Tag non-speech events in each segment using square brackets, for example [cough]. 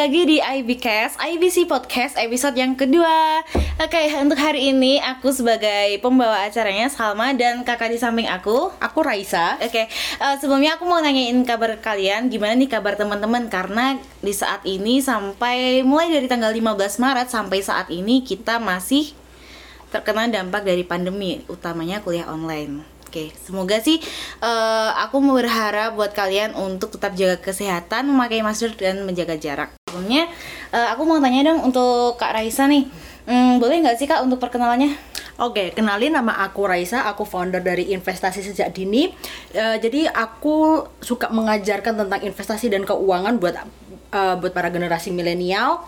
lagi di IBCast, IBC Podcast episode yang kedua. Oke, untuk hari ini aku sebagai pembawa acaranya Salma dan kakak di samping aku Aku Raisa. Oke, eh, sebelumnya aku mau nanyain kabar kalian Gimana nih kabar teman-teman? Karena di saat ini sampai mulai dari tanggal 15 Maret sampai saat ini kita masih terkena dampak dari pandemi Utamanya kuliah online Oke, semoga sih eh, aku berharap buat kalian untuk tetap jaga kesehatan, memakai masker dan menjaga jarak. Sebelumnya, eh, aku mau tanya dong untuk Kak Raisa nih, Hmm, boleh nggak sih Kak untuk perkenalannya? Oke, kenalin nama aku Raisa, aku founder dari Investasi Sejak Dini. Eh, jadi aku suka mengajarkan tentang investasi dan keuangan buat eh, buat para generasi milenial.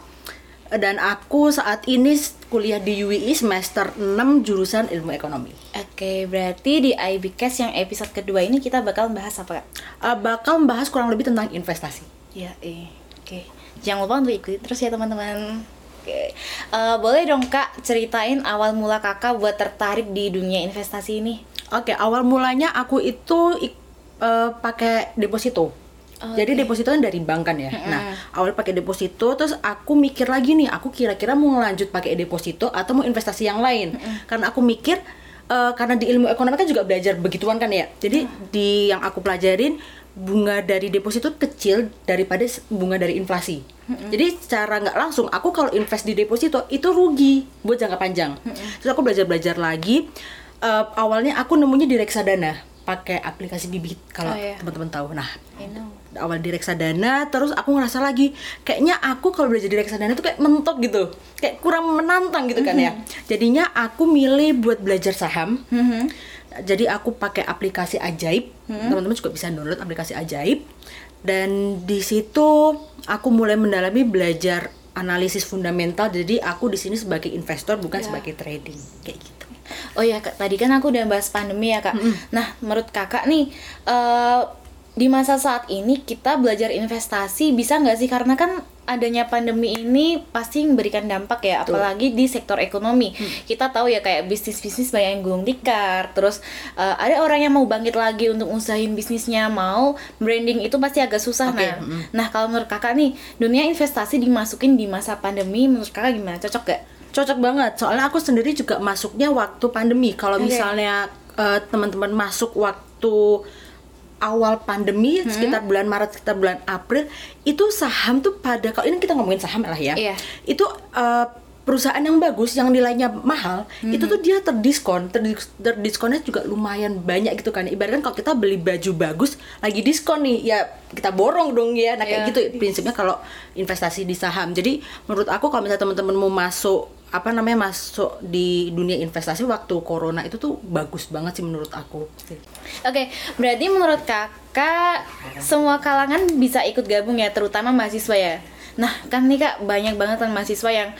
Dan aku saat ini kuliah di UII semester 6 jurusan Ilmu Ekonomi. Oke, berarti di IBCast yang episode kedua ini kita bakal bahas apa Kak? Eh, bakal membahas kurang lebih tentang investasi. Ya, eh, oke. Jangan lupa untuk ikuti terus ya teman-teman. Oke, Eh, boleh dong kak ceritain awal mula kakak buat tertarik di dunia investasi ini? Oke, awal mulanya aku itu eh, pakai deposito. Oh, Jadi deposito kan dari bank kan ya. Nah, awal pakai deposito terus aku mikir lagi nih, aku kira-kira mau lanjut pakai deposito atau mau investasi yang lain. Karena aku mikir eh, karena di ilmu ekonomi kan juga belajar begituan kan ya. Jadi di yang aku pelajarin bunga dari deposito kecil daripada bunga dari inflasi. Jadi secara nggak langsung aku kalau invest di deposito itu rugi buat jangka panjang. Terus aku belajar-belajar lagi. Eh, awalnya aku nemunya di reksadana pakai aplikasi bibit kalau Oh, iya. teman-teman tahu. Nah. Awal di reksadana terus aku ngerasa lagi kayaknya aku kalau belajar di reksadana tuh kayak mentok gitu. Kayak kurang menantang gitu kan ya. Jadinya aku milih buat belajar saham. Jadi aku pakai aplikasi ajaib. Teman-teman juga bisa download aplikasi ajaib. Dan di situ aku mulai mendalami belajar analisis fundamental. Jadi aku di sini sebagai investor bukan sebagai trading. Kayak gitu. Oh ya kak, tadi kan aku udah bahas pandemi ya kak. Nah, menurut kakak nih, eh, di masa saat ini kita belajar investasi bisa nggak sih? Karena kan adanya pandemi ini pasti memberikan dampak ya, Betul. apalagi di sektor ekonomi. Kita tahu ya kayak bisnis-bisnis banyak yang gulung tikar. Terus eh, ada orang yang mau bangkit lagi untuk usahin bisnisnya, mau branding itu pasti agak susah. Oke, Nah, mm. nah kalau menurut kakak nih, dunia investasi dimasukin di masa pandemi, menurut kakak gimana? Cocok gak? Cocok banget, soalnya aku sendiri juga masuknya waktu pandemi. Kalau Oke. misalnya eh, teman-teman masuk waktu awal pandemi Hmm. sekitar bulan Maret, sekitar bulan April, itu saham tuh pada kalau ini kita ngomongin saham lah ya. Iya. Itu eh, perusahaan yang bagus, yang nilainya mahal, Hmm. itu tuh dia terdiskon, Terdis- terdiskonnya juga lumayan banyak gitu kan. Ibaratkan kalau kita beli baju bagus, lagi diskon nih, ya kita borong dong ya. Nah kayak Iya. gitu prinsipnya kalau investasi di saham. Jadi menurut aku kalau misalnya teman-teman mau masuk apa namanya masuk di dunia investasi waktu corona itu tuh bagus banget sih menurut aku. Oke, berarti menurut kakak semua kalangan bisa ikut gabung ya, terutama mahasiswa ya. Nah, kan nih kak banyak banget kan mahasiswa yang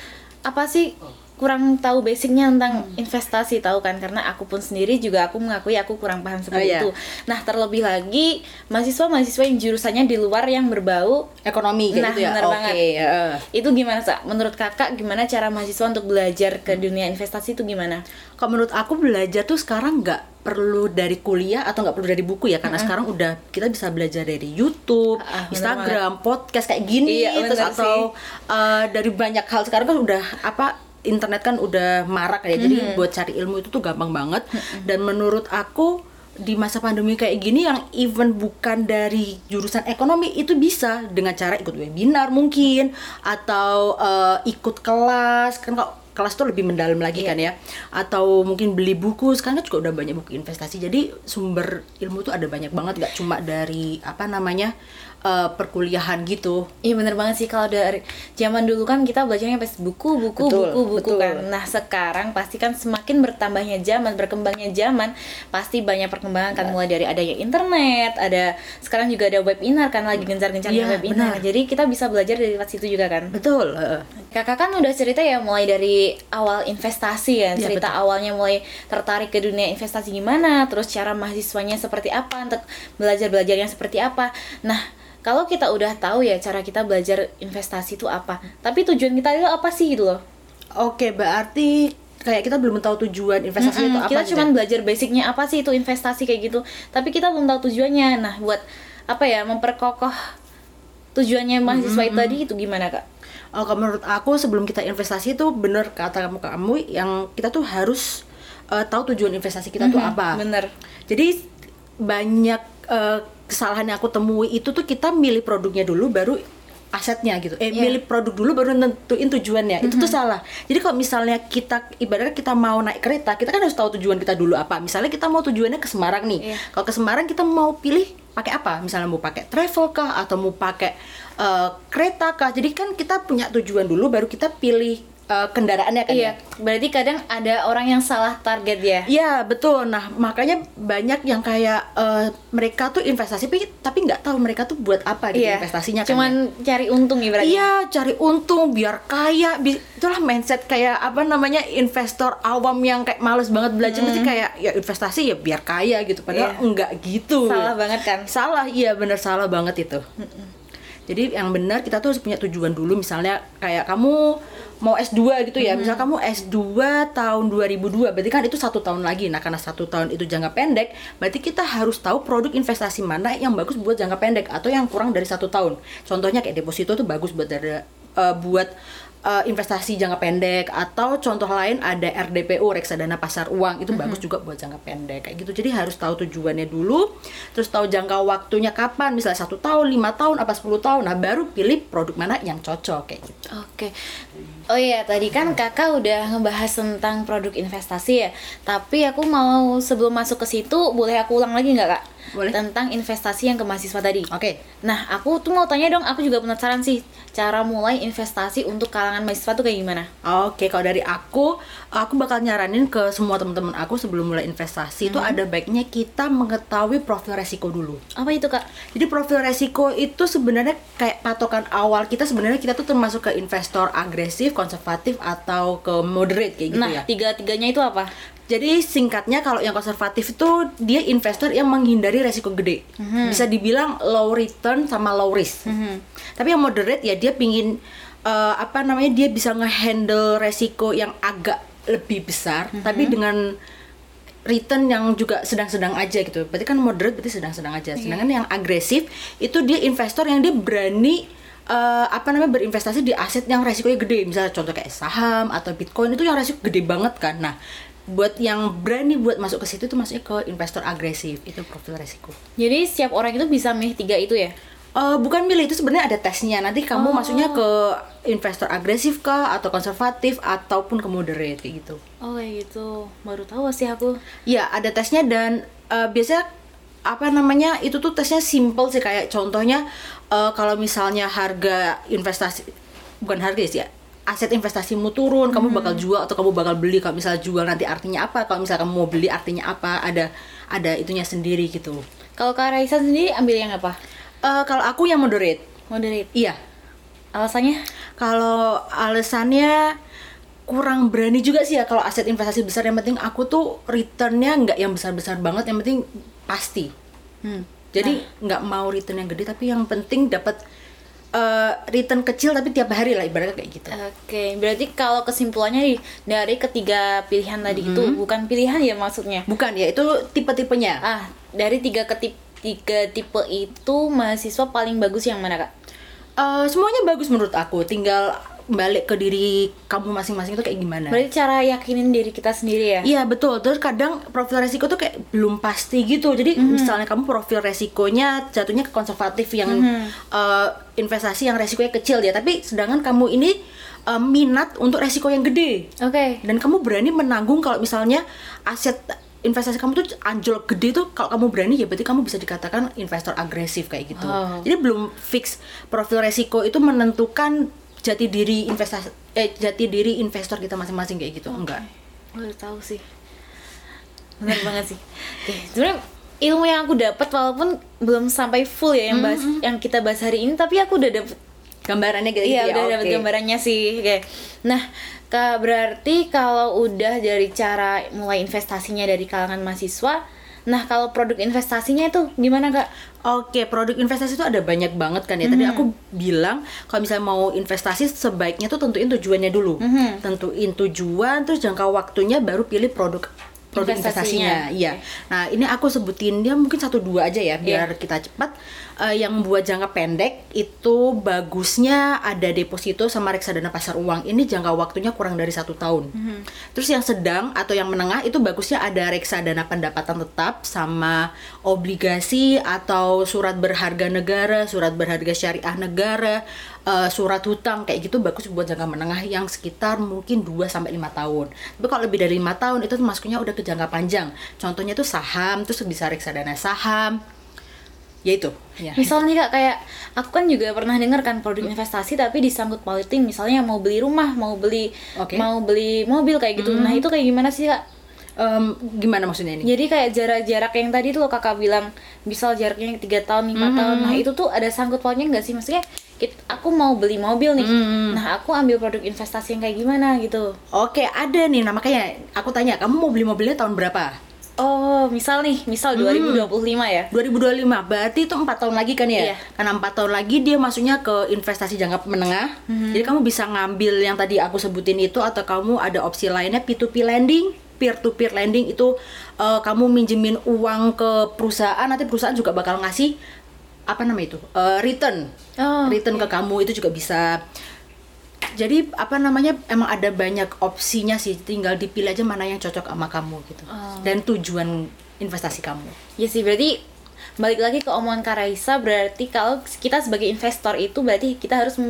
apa sih kurang tahu basicnya tentang investasi tahu kan karena aku pun sendiri juga aku mengakui aku kurang paham seperti Oh, iya. itu. Nah, terlebih lagi mahasiswa-mahasiswa yang jurusannya di luar yang berbau Ekonomi Nah, gitu ya. bener Oke, banget. heeh. itu gimana Sa? Menurut kakak gimana cara mahasiswa untuk belajar ke dunia investasi itu gimana? Kalau menurut aku belajar tuh sekarang nggak perlu dari kuliah atau nggak perlu dari buku ya karena sekarang udah kita bisa belajar dari YouTube, Ah, bener Instagram, podcast kayak gini Iya, terus atau eh, dari banyak hal sekarang kan udah apa internet kan udah marak ya jadi buat cari ilmu itu tuh gampang banget. Dan menurut aku di masa pandemi kayak gini yang even bukan dari jurusan ekonomi itu bisa dengan cara ikut webinar mungkin atau eh, ikut kelas. Kan kalau kelas tuh lebih mendalam lagi kan ya. Atau mungkin beli buku sekarang kan juga udah banyak buku investasi. Jadi sumber ilmu tuh ada banyak banget nggak cuma dari apa namanya eh, perkuliahan gitu Iya bener banget sih kalau dari zaman dulu kan kita belajarnya pas buku, buku, Betul, buku, buku betul. kan. Nah sekarang pasti kan semakin bertambahnya zaman, berkembangnya zaman, pasti banyak perkembangan kan mulai dari adanya internet, ada sekarang juga ada webinar kan lagi gencar-gencarnya Iya, webinar. benar. Jadi kita bisa belajar dari situ juga kan. betul. Kakak kan udah cerita ya mulai dari awal investasi ya, Iya, cerita awalnya mulai tertarik ke dunia investasi gimana, terus cara mahasiswanya seperti apa untuk belajar belajarnya seperti apa. Nah, kalau kita udah tahu ya cara kita belajar investasi itu apa, tapi tujuan kita itu apa sih gitu loh? oke berarti kayak kita belum tahu tujuan investasi itu Mm-mm, apa kita cuma belajar basicnya apa sih itu investasi kayak gitu, tapi kita belum tahu tujuannya. Nah, buat apa ya memperkokoh tujuannya mahasiswa itu tadi itu gimana kak? Oh, kalau menurut aku sebelum kita investasi itu bener kata kamu kamu yang kita tuh harus uh, tahu tujuan investasi kita tuh apa. Bener. Jadi banyak uh, kesalahan yang aku temui itu tuh kita milih produknya dulu baru asetnya gitu. Eh Iya. milih produk dulu baru nentuin tujuannya. Itu tuh salah. Jadi kalau misalnya kita ibaratnya kita mau naik kereta, kita kan harus tahu tujuan kita dulu apa. Misalnya kita mau tujuannya ke Semarang nih. Iya. Kalau ke Semarang kita mau pilih pakai apa? Misalnya mau pakai travel kah atau mau pakai eh, kereta kah? Jadi kan kita punya tujuan dulu baru kita pilih eh, kendaraannya kan Iya, ya. berarti kadang ada orang yang salah target ya. Iya betul. Nah makanya banyak yang kayak eh, mereka tuh investasi tapi tapi nggak tahu mereka tuh buat apa gitu investasinya kan. ya. Cuman cari untung ibaratnya. Iya cari untung biar kaya. Itulah mindset kayak apa namanya investor awam yang kayak males banget belajar Mesti kayak ya investasi ya biar kaya gitu. Padahal Iya. enggak gitu. Salah banget kan? Salah iya bener salah banget itu. Jadi yang benar kita tuh harus punya tujuan dulu misalnya kayak kamu mau S2 gitu ya. Misal kamu S2 tahun 2002 berarti kan itu satu tahun lagi. Nah, karena satu tahun itu jangka pendek, berarti kita harus tahu produk investasi mana yang bagus buat jangka pendek atau yang kurang dari satu tahun. Contohnya kayak deposito tuh bagus buat dari eh, buat eh, investasi jangka pendek atau contoh lain ada RDPU reksadana pasar uang itu bagus juga buat jangka pendek kayak gitu jadi harus tahu tujuannya dulu terus tahu jangka waktunya kapan misalnya satu tahun lima tahun apa 10 tahun nah baru pilih produk mana yang cocok kayak gitu Oke. Oh iya, tadi kan kakak udah ngebahas tentang produk investasi ya. Tapi aku mau sebelum masuk ke situ, boleh aku ulang lagi nggak kak? Boleh. Tentang investasi yang ke mahasiswa tadi. oke Nah, aku tuh mau tanya dong, aku juga penasaran sih, cara mulai investasi untuk kalangan mahasiswa tuh kayak gimana? Oke, kalau dari aku, aku bakal nyaranin ke semua teman-teman aku sebelum mulai investasi itu ada baiknya kita mengetahui profil resiko dulu. Apa itu kak? Jadi profil resiko itu sebenarnya kayak patokan awal kita sebenarnya kita tuh termasuk ke investor agresif, konservatif atau ke moderate kayak gitu nah, ya. tiga-tiganya itu apa? Jadi singkatnya kalau yang konservatif itu dia investor yang menghindari resiko gede. Bisa dibilang low return sama low risk. Tapi yang moderate ya dia pingin eh, apa namanya dia bisa ngehandle resiko yang agak lebih besar tapi dengan return yang juga sedang-sedang aja gitu. Berarti kan moderate berarti sedang-sedang aja. Sedangkan yang agresif itu dia investor yang dia berani eh, apa namanya berinvestasi di aset yang resikonya gede. Misalnya contoh kayak saham atau Bitcoin itu yang resiko gede banget kan. Nah, buat yang berani buat masuk ke situ itu masuknya ke investor agresif. Itu profil resiko. Jadi setiap orang itu bisa milih tiga itu ya? Eh, bukan milih itu sebenarnya ada tesnya. Nanti kamu masuknya ke investor agresif kah atau konservatif ataupun ke moderate kayak gitu. Oh kayak gitu, baru tahu sih aku. Iya, ada tesnya dan eh, biasanya apa namanya itu tuh tesnya simple sih kayak contohnya eh, kalau misalnya harga investasi bukan harga sih ya aset investasimu turun kamu bakal jual atau kamu bakal beli kalau misal jual nanti artinya apa kalau misal kamu mau beli artinya apa ada ada itunya sendiri gitu Kalau Kak Raisa sendiri ambil yang apa? Eh, kalau aku yang moderate Moderate. iya Alasannya? Kalau alasannya kurang berani juga sih ya kalau aset investasi besar yang penting aku tuh returnnya nggak yang besar-besar banget yang penting pasti. Hmm. Jadi nggak mau return yang gede tapi yang penting dapat eh, return kecil tapi tiap hari lah ibaratnya kayak gitu. Oke, berarti kalau kesimpulannya nih dari ketiga pilihan tadi itu bukan pilihan ya maksudnya? Bukan ya itu tipe-tipenya. Ah, dari tiga ketip tiga tipe itu mahasiswa paling bagus yang mana kak? Eh, semuanya bagus menurut aku. Tinggal balik ke diri kamu masing-masing itu kayak gimana. Berarti cara yakinin diri kita sendiri ya? Iya betul. Terus kadang profil resiko tuh kayak belum pasti gitu. Jadi misalnya kamu profil resikonya jatuhnya ke konservatif yang eh, investasi yang resikonya kecil ya. Tapi sedangkan kamu ini eh, minat untuk resiko yang gede. Oke. Dan kamu berani menanggung kalau misalnya aset investasi kamu tuh anjlok gede tuh kalau kamu berani ya berarti kamu bisa dikatakan investor agresif kayak gitu. Oh. Jadi belum fix profil resiko itu menentukan jati diri investasi eh jati diri investor kita masing-masing kayak gitu. Enggak. Baru tahu sih. Bener banget sih. Oke, sebenarnya ilmu yang aku dapat walaupun belum sampai full ya yang bahas yang kita bahas hari ini, tapi aku udah dapet Gambarannya gitu Iya ya. udah dapat oke. gambarannya sih. Oke. Nah, Kak, berarti kalau udah dari cara mulai investasinya dari kalangan mahasiswa, nah kalau produk investasinya itu gimana Kak? Oke, produk investasi itu ada banyak banget kan ya. Tadi aku bilang kalau misalnya mau investasi sebaiknya tuh tentuin tujuannya dulu. Tentuin tujuan terus jangka waktunya baru pilih produk produk Investasinya. investasinya. Iya. Nah, ini aku sebutin dia mungkin satu dua aja ya biar kita cepat. Eh, yang buat jangka pendek itu bagusnya ada deposito sama reksadana pasar uang ini jangka waktunya kurang dari satu tahun. Terus yang sedang atau yang menengah itu bagusnya ada reksadana pendapatan tetap sama obligasi atau surat berharga negara, surat berharga syariah negara, eh, surat hutang kayak gitu bagus buat jangka menengah yang sekitar mungkin 2 sampai lima tahun. Tapi kalau lebih dari lima tahun itu masuknya udah ke jangka panjang. Contohnya tuh saham, terus bisa reksadana saham. Ya itu. Ya. Misal nih kak kayak aku kan juga pernah dengar kan produk investasi tapi disangkut pautin misalnya mau beli rumah mau beli Oke. mau beli mobil kayak gitu. Nah itu kayak gimana sih kak? Em, gimana maksudnya ini? Jadi kayak jarak-jarak yang tadi tuh loh kakak bilang misal jaraknya tiga tahun lima tahun. Nah itu tuh ada sangkut pautnya nggak sih? Maksudnya aku mau beli mobil nih. Nah aku ambil produk investasi yang kayak gimana gitu. Oke, ada nih. Nah, makanya aku tanya, kamu mau beli mobilnya tahun berapa? Oh misal nih misal 2025 ya. 2025 berarti itu empat tahun lagi kan ya Iya. karena empat tahun lagi dia masuknya ke investasi jangka menengah Mhm. jadi kamu bisa ngambil yang tadi aku sebutin itu atau kamu ada opsi lainnya P2P lending peer to peer lending itu eh, kamu minjemin uang ke perusahaan nanti perusahaan juga bakal ngasih apa namanya itu Eh, return Oh, return ke kamu itu juga bisa jadi apa namanya emang ada banyak opsinya sih. Tinggal dipilih aja mana yang cocok sama kamu gitu. Oh. dan tujuan investasi kamu. Ya sih berarti balik lagi ke omongan Kak Raisa berarti kalau kita sebagai investor itu berarti kita harus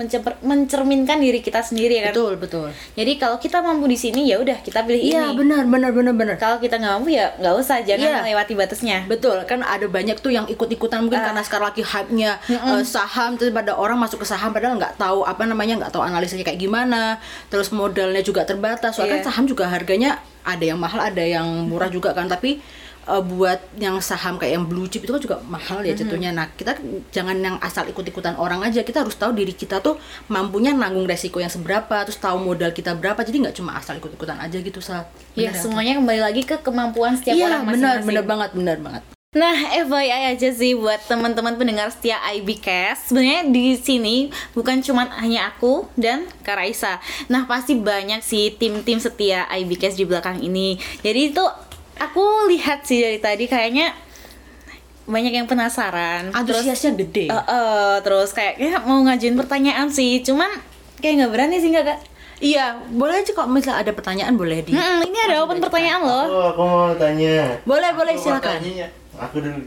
mencerminkan diri kita sendiri ya kan. betul betul Jadi kalau kita mampu di sini ya udah kita pilih Iya ini. benar benar benar benar. Kalau kita nggak mampu ya nggak usah jangan Iya. melewati batasnya. Betul kan ada banyak tuh yang ikut-ikutan mungkin Ah. karena sekarang lagi hype-nya eh, saham terus pada orang masuk ke saham padahal nggak tahu apa namanya nggak tahu analisanya kayak gimana terus modalnya juga terbatas soalnya Iya. kan saham juga harganya ada yang mahal ada yang murah juga kan tapi eh, buat yang saham kayak yang blue chip itu kan juga mahal ya jatuhnya nah kita jangan yang asal ikut-ikutan orang aja kita harus tahu diri kita tuh mampunya nanggung resiko yang seberapa terus tahu modal kita berapa jadi nggak cuma asal ikut-ikutan aja gitu sa Ya semuanya kembali lagi ke kemampuan setiap Iya orang benar masing-masing. benar banget benar banget Nah, FYI aja sih buat teman-teman pendengar setia IBcast. Sebenarnya di sini bukan cuma hanya aku dan Kak Raisa. Nah, pasti banyak sih tim-tim setia IBcast di belakang ini. Jadi itu aku lihat sih dari tadi kayaknya banyak yang penasaran. Terus antusiasnya gede eh, eh, terus kayaknya mau ngajuin pertanyaan sih. Cuman kayak nggak berani sih nggak Kak? Iya, boleh aja kalau misalnya ada pertanyaan boleh di. Hmm, ini ada open pertanyaan loh. Oh, aku mau tanya. Boleh, boleh silakan. ya. Aku dulu.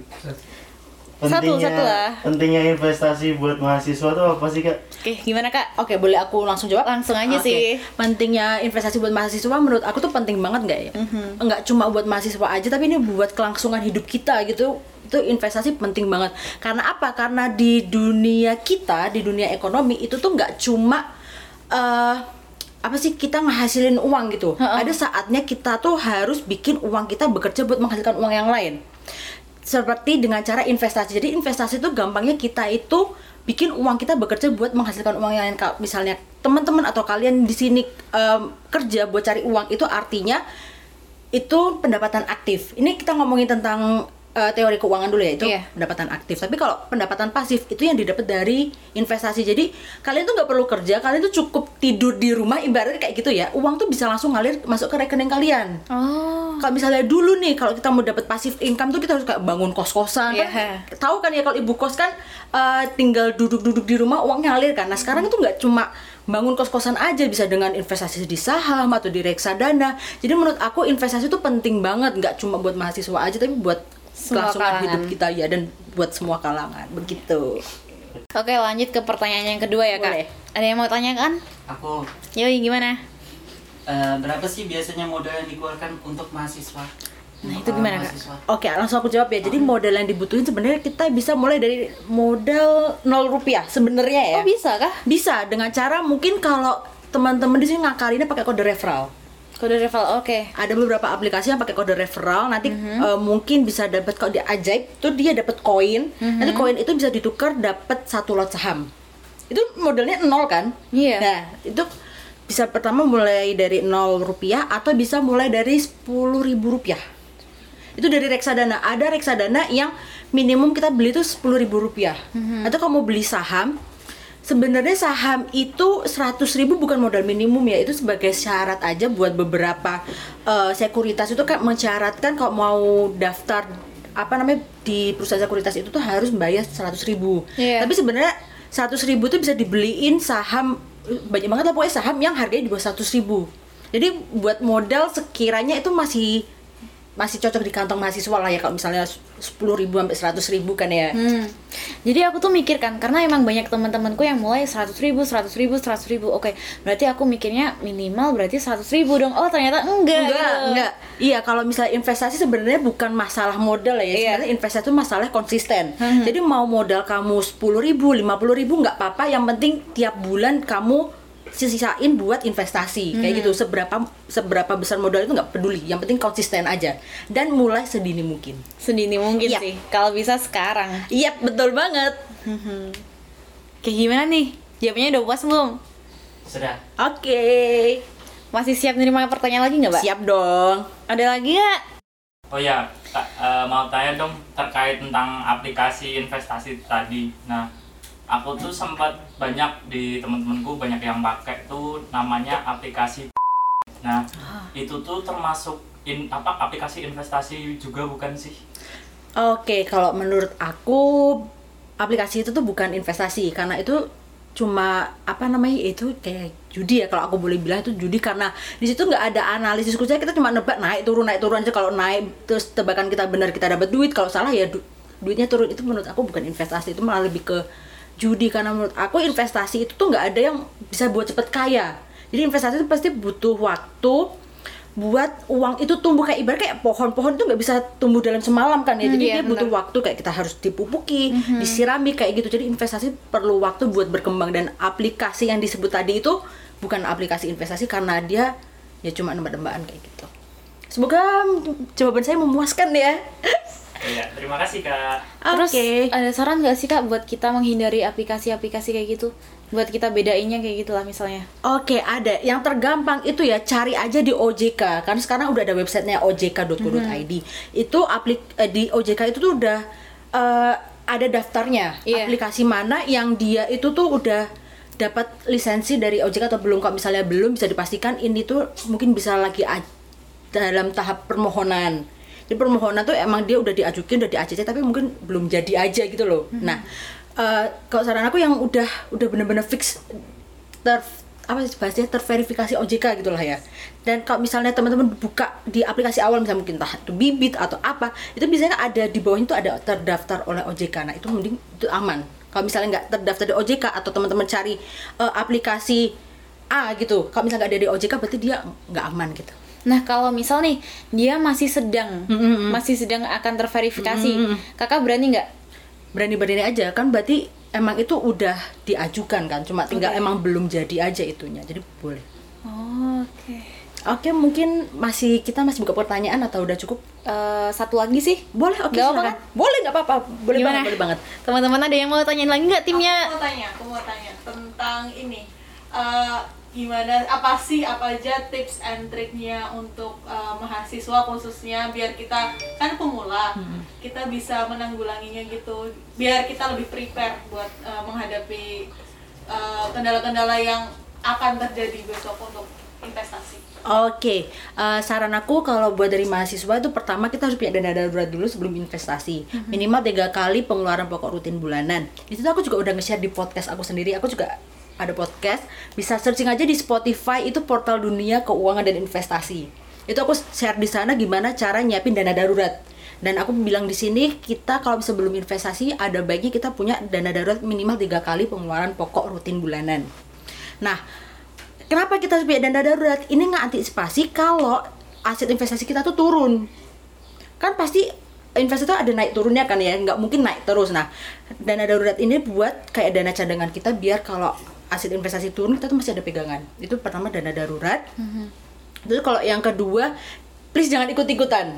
Satu, satu lah. Pentingnya investasi buat mahasiswa tuh apa sih kak? Oke, gimana Kak? Oke, boleh aku langsung jawab? Langsung aja Oke. sih. Pentingnya investasi buat mahasiswa menurut aku tuh penting banget nggak ya? Nggak cuma buat mahasiswa aja, tapi ini buat kelangsungan hidup kita gitu. Itu investasi penting banget. Karena apa? Karena di dunia kita, di dunia ekonomi itu tuh nggak cuma eh apa sih kita ngehasilin uang gitu. Ada saatnya kita tuh harus bikin uang kita bekerja buat menghasilkan uang yang lain. Seperti dengan cara investasi. Jadi investasi itu gampangnya kita itu bikin uang kita bekerja buat menghasilkan uang yang lain. Misalnya teman-teman atau kalian di sini em, kerja buat cari uang itu artinya itu pendapatan aktif. Ini kita ngomongin tentang eh, teori keuangan dulu ya itu Iya. pendapatan aktif. Tapi kalau pendapatan pasif itu yang didapat dari investasi. Jadi kalian tuh nggak perlu kerja, kalian tuh cukup tidur di rumah ibaratnya kayak gitu ya. Uang tuh bisa langsung ngalir masuk ke rekening kalian. Oh. Kalau misalnya dulu nih kalau kita mau dapat pasif income tuh kita harus kayak bangun kos-kosan Iya. kan. Tahu kan ya kalau ibu kos kan eh, tinggal duduk-duduk di rumah uangnya ngalir kan. Nah, sekarang itu nggak cuma bangun kos-kosan aja bisa dengan investasi di saham atau di reksadana. Jadi menurut aku investasi itu penting banget, nggak cuma buat mahasiswa aja tapi buat Semua kelangsungan kalangan. hidup kita ya dan buat semua kalangan. Begitu. Oke lanjut ke pertanyaan yang kedua ya kak. Boleh. Ada yang mau tanyakan? Aku Yoi gimana? eh, berapa sih biasanya modal yang dikeluarkan untuk mahasiswa? Nah, itu gimana, Kak? mahasiswa? Oke, langsung aku jawab ya. Jadi modal yang dibutuhin sebenarnya kita bisa mulai dari modal 0 rupiah sebenarnya ya. Oh bisa kah? Bisa dengan cara mungkin kalau teman-teman di sini ngakalinnya pakai kode referral. Kode referral oke. Ada beberapa aplikasi yang pakai kode referral. Nanti Mhm. eh, mungkin bisa dapat kalau dia ajaib tuh dia dapat koin. Mhm. Nanti koin itu bisa ditukar dapat satu lot saham. Itu modalnya nol kan? Iya. Nah, itu bisa pertama mulai dari 0 rupiah atau bisa mulai dari 10.000 ribu rupiah. Itu dari reksadana. Ada reksadana yang minimum kita beli itu 10.000 rupiah. Atau kalau mau beli saham, sebenarnya saham itu 100.000 ribu bukan modal minimum ya. Itu sebagai syarat aja buat beberapa eh, sekuritas itu kan mensyaratkan kalau mau daftar apa namanya di perusahaan sekuritas itu tuh harus bayar 100.000 ribu. Iya. Tapi sebenarnya 100 ribu tuh bisa dibeliin saham banyak banget lah pokoknya saham yang harganya di bawah 100 ribu jadi buat modal sekiranya itu masih masih cocok di kantong mahasiswa lah ya kalau misalnya 10 ribu sampai 100 ribu kan ya Hmm. Jadi aku tuh mikir kan, karena emang banyak teman-temanku yang mulai 100 ribu, 100 ribu, 100 ribu. Oke, berarti aku mikirnya minimal berarti 100 ribu dong. Oh ternyata enggak. enggak gitu. enggak iya kalau misalnya investasi sebenarnya bukan masalah modal ya Iya. sebenarnya investasi itu masalah konsisten jadi mau modal kamu 10 ribu 50 ribu nggak apa-apa yang penting tiap bulan kamu sisain buat investasi kayak gitu seberapa seberapa besar modal itu nggak peduli yang penting konsisten aja dan mulai sedini mungkin Sedini mungkin Iya. sih. Kalau bisa sekarang. iya betul banget Kayak gimana nih? Jawabnya udah puas belum? Sudah. oke Masih siap nerima pertanyaan lagi nggak, Mbak? siap dong Ada lagi nggak? Oh ya, ta- eh, mau tanya dong terkait tentang aplikasi investasi tadi. Nah, aku tuh sempat banyak di teman-temanku banyak yang pakai tuh namanya aplikasi. Nah, itu tuh termasuk in, apa aplikasi investasi juga bukan sih? Oke, kalau menurut aku aplikasi itu tuh bukan investasi karena itu cuma apa namanya itu kayak judi ya kalau aku boleh bilang itu judi karena di situ nggak ada analisis. Khususnya kita cuma nebak naik turun naik turun aja. Kalau naik terus tebakan kita benar kita dapat duit. Kalau salah ya du- duitnya turun. Itu menurut aku bukan investasi itu malah lebih ke judi karena menurut aku investasi itu tuh nggak ada yang bisa buat cepet kaya. Jadi investasi itu pasti butuh waktu buat uang itu tumbuh kayak ibarat kayak pohon-pohon itu nggak bisa tumbuh dalam semalam kan ya. Hmm, jadi iya, dia butuh benar. waktu kayak kita harus dipupuki disirami kayak gitu. Jadi investasi perlu waktu buat berkembang. Dan aplikasi yang disebut tadi itu bukan aplikasi investasi karena dia ya cuma nembak-nembakan kayak gitu. Semoga jawaban saya memuaskan ya [laughs] Iya, terima kasih kak. Terus Oke. ada saran nggak sih kak buat kita menghindari aplikasi-aplikasi kayak gitu? Buat kita bedainnya kayak gitulah misalnya. Oke, ada. Yang tergampang itu ya cari aja di OJK. Kan sekarang udah ada websitenya ojk.go.id. Itu aplik eh, di OJK itu tuh udah eh, ada daftarnya. Iya. Aplikasi mana yang dia itu tuh udah dapat lisensi dari OJK atau belum? Kalau misalnya belum bisa dipastikan ini tuh mungkin bisa lagi dalam tahap permohonan. Jadi permohonan tuh emang dia udah diajukan, udah di ACC tapi mungkin belum jadi aja gitu loh. Nah, eh, kalau saran aku yang udah udah bener-bener fix ter apa sih bahasanya terverifikasi OJK gitulah ya. Dan kalau misalnya teman-teman buka di aplikasi awal misalnya mungkin entah itu bibit atau apa, itu biasanya ada di bawahnya itu ada terdaftar oleh OJK. Nah, itu mending itu aman. Kalau misalnya nggak terdaftar di OJK atau teman-teman cari eh, aplikasi A gitu, kalau misalnya nggak ada di OJK berarti dia nggak aman gitu. Nah kalau misal nih dia masih sedang, masih sedang akan terverifikasi, kakak berani nggak? Berani-berani aja kan berarti emang itu udah diajukan kan, cuma tinggal Oke. emang belum jadi aja itunya. Jadi boleh. Oh, Oke. Oke, mungkin masih kita masih buka pertanyaan atau udah cukup? Eh, satu lagi sih. Boleh, oke Nggak apa-apa silakan. kan? Boleh, nggak apa-apa. Boleh Gimana? banget, boleh banget. Teman-teman ada yang mau tanyain lagi nggak timnya? Aku mau tanya, aku mau tanya tentang ini. Eh, gimana apa sih apa aja tips and triknya untuk eh, mahasiswa khususnya biar kita kan pemula kita bisa menanggulanginya gitu biar kita lebih prepare buat eh, menghadapi eh, kendala-kendala yang akan terjadi besok untuk investasi Oke, eh, saran aku kalau buat dari mahasiswa itu pertama kita harus punya dana darurat dulu sebelum investasi. Minimal tiga kali pengeluaran pokok rutin bulanan. Di situ aku juga udah nge-share di podcast aku sendiri. Aku juga ada podcast. Bisa searching aja di Spotify itu portal dunia keuangan dan investasi. Itu aku share di sana gimana cara nyiapin dana darurat. Dan aku bilang di sini kita kalau sebelum investasi ada baiknya kita punya dana darurat minimal tiga kali pengeluaran pokok rutin bulanan. Nah, Kenapa kita punya dana darurat? Ini nggak antisipasi kalau aset investasi kita tuh turun. Kan pasti investasi itu ada naik turunnya kan ya, nggak mungkin naik terus. Nah, dana darurat ini buat kayak dana cadangan kita biar kalau aset investasi turun kita tuh masih ada pegangan. Itu pertama dana darurat. Terus kalau yang kedua, please jangan ikut-ikutan.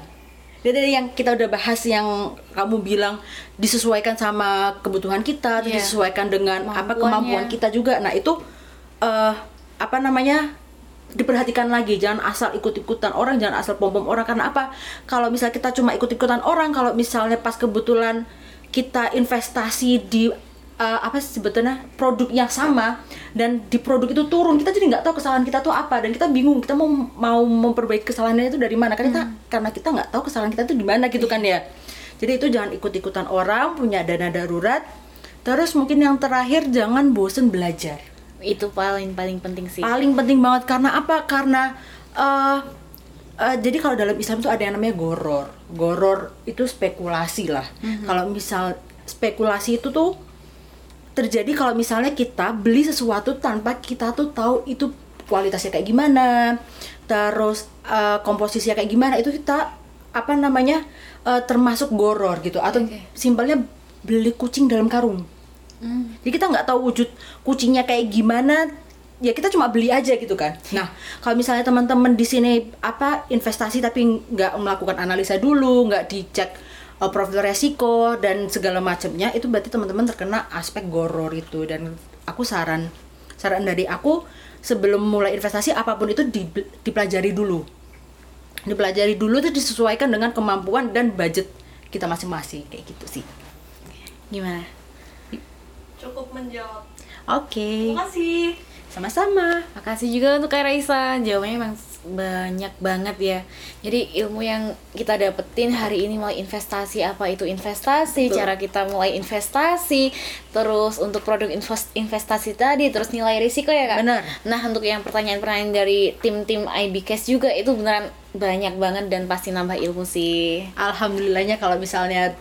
Jadi yang kita udah bahas yang kamu bilang disesuaikan sama kebutuhan kita, Iya. disesuaikan dengan apa kemampuan kita juga. Nah, itu eh apa namanya? diperhatikan lagi jangan asal ikut-ikutan orang jangan asal pom-pom orang karena apa kalau misalnya kita cuma ikut-ikutan orang kalau misalnya pas kebetulan kita investasi di eh, apa sih sebetulnya produk yang sama dan di produk itu turun kita jadi nggak tahu kesalahan kita tuh apa dan kita bingung kita mau mau memperbaiki kesalahannya itu dari mana karena kita karena kita nggak tahu kesalahan kita tuh di mana gitu kan ya jadi itu jangan ikut-ikutan orang punya dana darurat Terus mungkin yang terakhir jangan bosen belajar. Itu paling paling penting sih. Paling penting banget karena apa? Karena eh eh, jadi kalau dalam Islam tuh ada yang namanya goror. Goror itu spekulasi lah. Kalau misal spekulasi itu tuh terjadi kalau misalnya kita beli sesuatu tanpa kita tuh tahu itu kualitasnya kayak gimana, terus eh, komposisinya kayak gimana itu kita apa namanya eh, termasuk goror gitu atau Oke. simpelnya beli kucing dalam karung. Jadi kita nggak tahu wujud kucingnya kayak gimana, ya kita cuma beli aja gitu kan. Nah, kalau misalnya teman-teman di sini apa investasi tapi nggak melakukan analisa dulu, nggak dicek uh, profil resiko dan segala macamnya, itu berarti teman-teman terkena aspek goror itu. Dan aku saran, saran dari aku sebelum mulai investasi apa pun itu di- dipelajari dulu, dipelajari dulu itu disesuaikan dengan kemampuan dan budget kita masing-masing kayak gitu sih. Gimana? Cukup menjawab. Oke, Terima kasih. sama-sama. Makasih juga untuk Kak Raisa, jawabannya emang banyak banget ya. Jadi ilmu yang kita dapetin hari ini mulai investasi apa itu investasi, Betul. cara kita mulai investasi, terus untuk produk invest- investasi tadi, terus nilai risiko ya kak. Benar. Nah untuk yang pertanyaan-pertanyaan dari tim-tim IBCast juga itu beneran banyak banget dan pasti nambah ilmu sih. Alhamdulillahnya kalau misalnya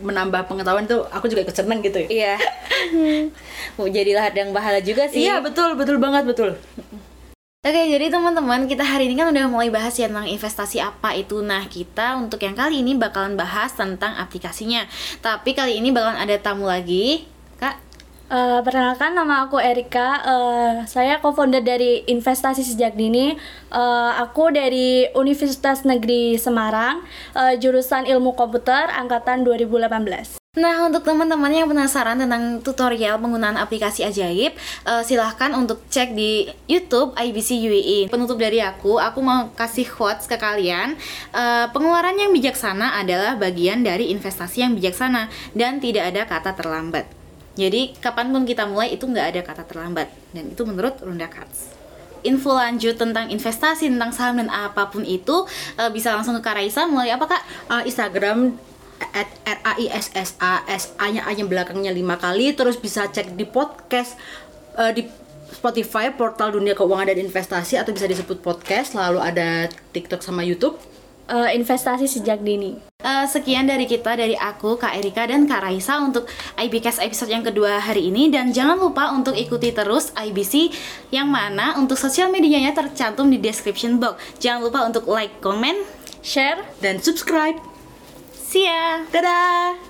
menambah pengetahuan tuh aku juga ikut seneng gitu ya. Iya. Mau [laughs] jadilah yang bahala juga sih. Iya betul betul banget betul. Oke, jadi teman-teman, kita hari ini kan udah mulai bahas ya tentang investasi apa itu. Nah, kita untuk yang kali ini bakalan bahas tentang aplikasinya. Tapi kali ini bakalan ada tamu lagi. Kak, Eh, perkenalkan nama aku Erika. Eh, saya co-founder dari Investasi Sejak Dini. Eh, aku dari Universitas Negeri Semarang, eh, jurusan Ilmu Komputer angkatan 2018. Nah, untuk teman-teman yang penasaran tentang tutorial penggunaan aplikasi ajaib, eh, silahkan untuk cek di YouTube IBC UAE. Penutup dari aku, aku mau kasih quotes ke kalian. Eh, pengeluaran yang bijaksana adalah bagian dari investasi yang bijaksana dan tidak ada kata terlambat. Jadi, kapan pun kita mulai itu nggak ada kata terlambat. Dan itu menurut Runda Katz info lanjut tentang investasi, tentang saham dan apa pun itu eh, bisa langsung ke Kak Raisa melalui apa Kak? Uh, Instagram at r a i s s a s a nya a nya belakangnya lima kali terus bisa cek di podcast uh, di Spotify portal dunia keuangan dan investasi atau bisa disebut podcast lalu ada TikTok sama YouTube Eh, investasi Sejak Dini. Eh, sekian dari kita dari aku Kak Erika dan Kak Raisa untuk IBCast episode yang kedua hari ini dan jangan lupa untuk ikuti terus IBC yang mana untuk sosial medianya tercantum di description box. Jangan lupa untuk like, comment, Share dan subscribe see ya. dadah